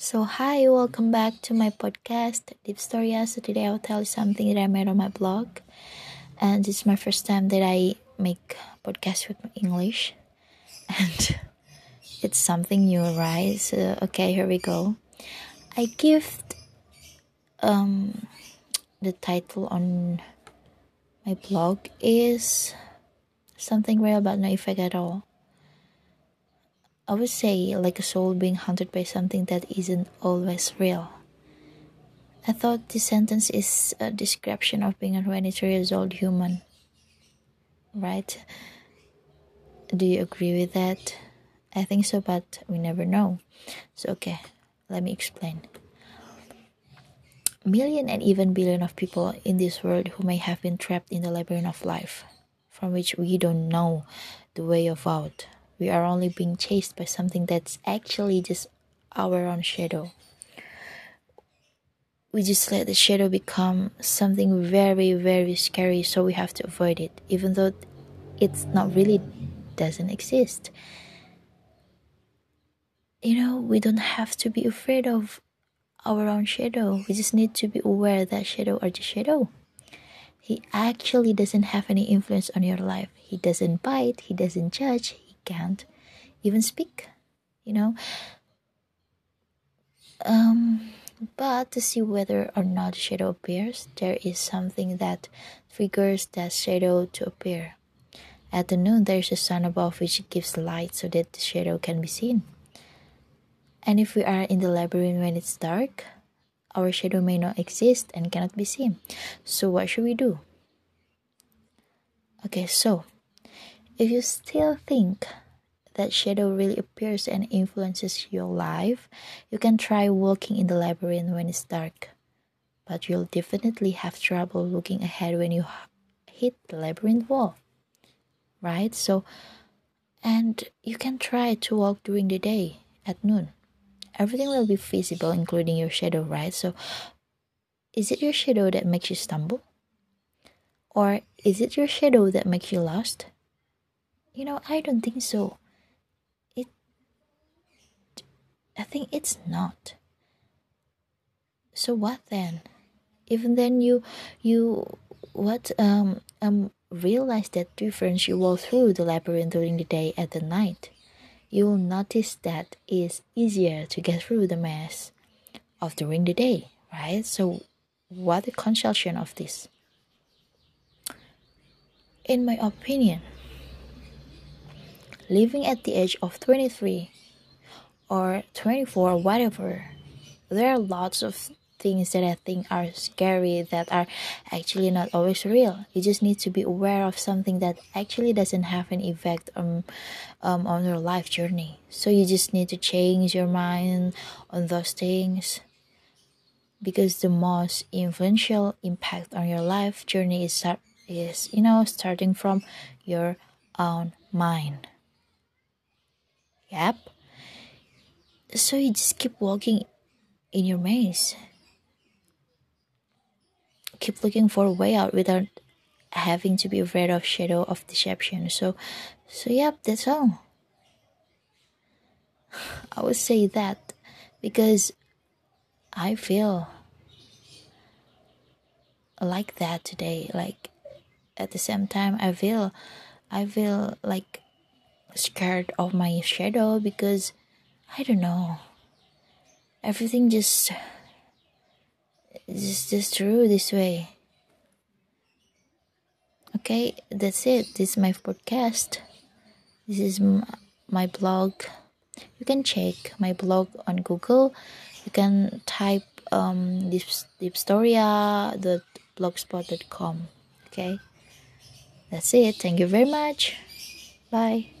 So, hi, welcome back to my podcast, Deep Storia. So, today I'll tell you something that I made on my blog. And it's my first time that I make podcast with English. And it's something new, right? So, okay, here we go. I give um, the title on my blog is something real but no effect at all. I would say like a soul being haunted by something that isn't always real. I thought this sentence is a description of being a 23 years old human. Right? Do you agree with that? I think so, but we never know. So, okay, let me explain. Million and even billion of people in this world who may have been trapped in the labyrinth of life, from which we don't know the way of out we are only being chased by something that's actually just our own shadow. We just let the shadow become something very, very scary, so we have to avoid it, even though it's not really doesn't exist. You know, we don't have to be afraid of our own shadow. We just need to be aware that shadow are just shadow. He actually doesn't have any influence on your life. He doesn't bite, he doesn't judge, can't even speak, you know. Um, but to see whether or not shadow appears, there is something that triggers that shadow to appear. At the noon, there is a sun above which gives light so that the shadow can be seen. And if we are in the labyrinth when it's dark, our shadow may not exist and cannot be seen. So, what should we do? Okay, so if you still think that shadow really appears and influences your life, you can try walking in the labyrinth when it's dark. But you'll definitely have trouble looking ahead when you hit the labyrinth wall. Right? So, and you can try to walk during the day at noon. Everything will be visible, including your shadow, right? So, is it your shadow that makes you stumble? Or is it your shadow that makes you lost? You know, I don't think so. It I think it's not. So what then? Even then you you what um um realize that difference you walk through the labyrinth during the day and the night. You will notice that it's easier to get through the mess of during the day, right? So what the conception of this? In my opinion, living at the age of 23 or 24 whatever. There are lots of things that i think are scary that are actually not always real. You just need to be aware of something that actually doesn't have an effect on um, on your life journey. So you just need to change your mind on those things because the most influential impact on your life journey is is you know starting from your own mind Yep. So you just keep walking in your maze. Keep looking for a way out without having to be afraid of shadow of deception. So so yep, that's all. I would say that because I feel like that today. Like at the same time I feel I feel like scared of my shadow because I don't know. Everything just just just true this way. Okay, that's it. This is my podcast. This is my blog. You can check my blog on Google. You can type um deep, deepstoria.blogspot.com. Okay, that's it. Thank you very much. Bye.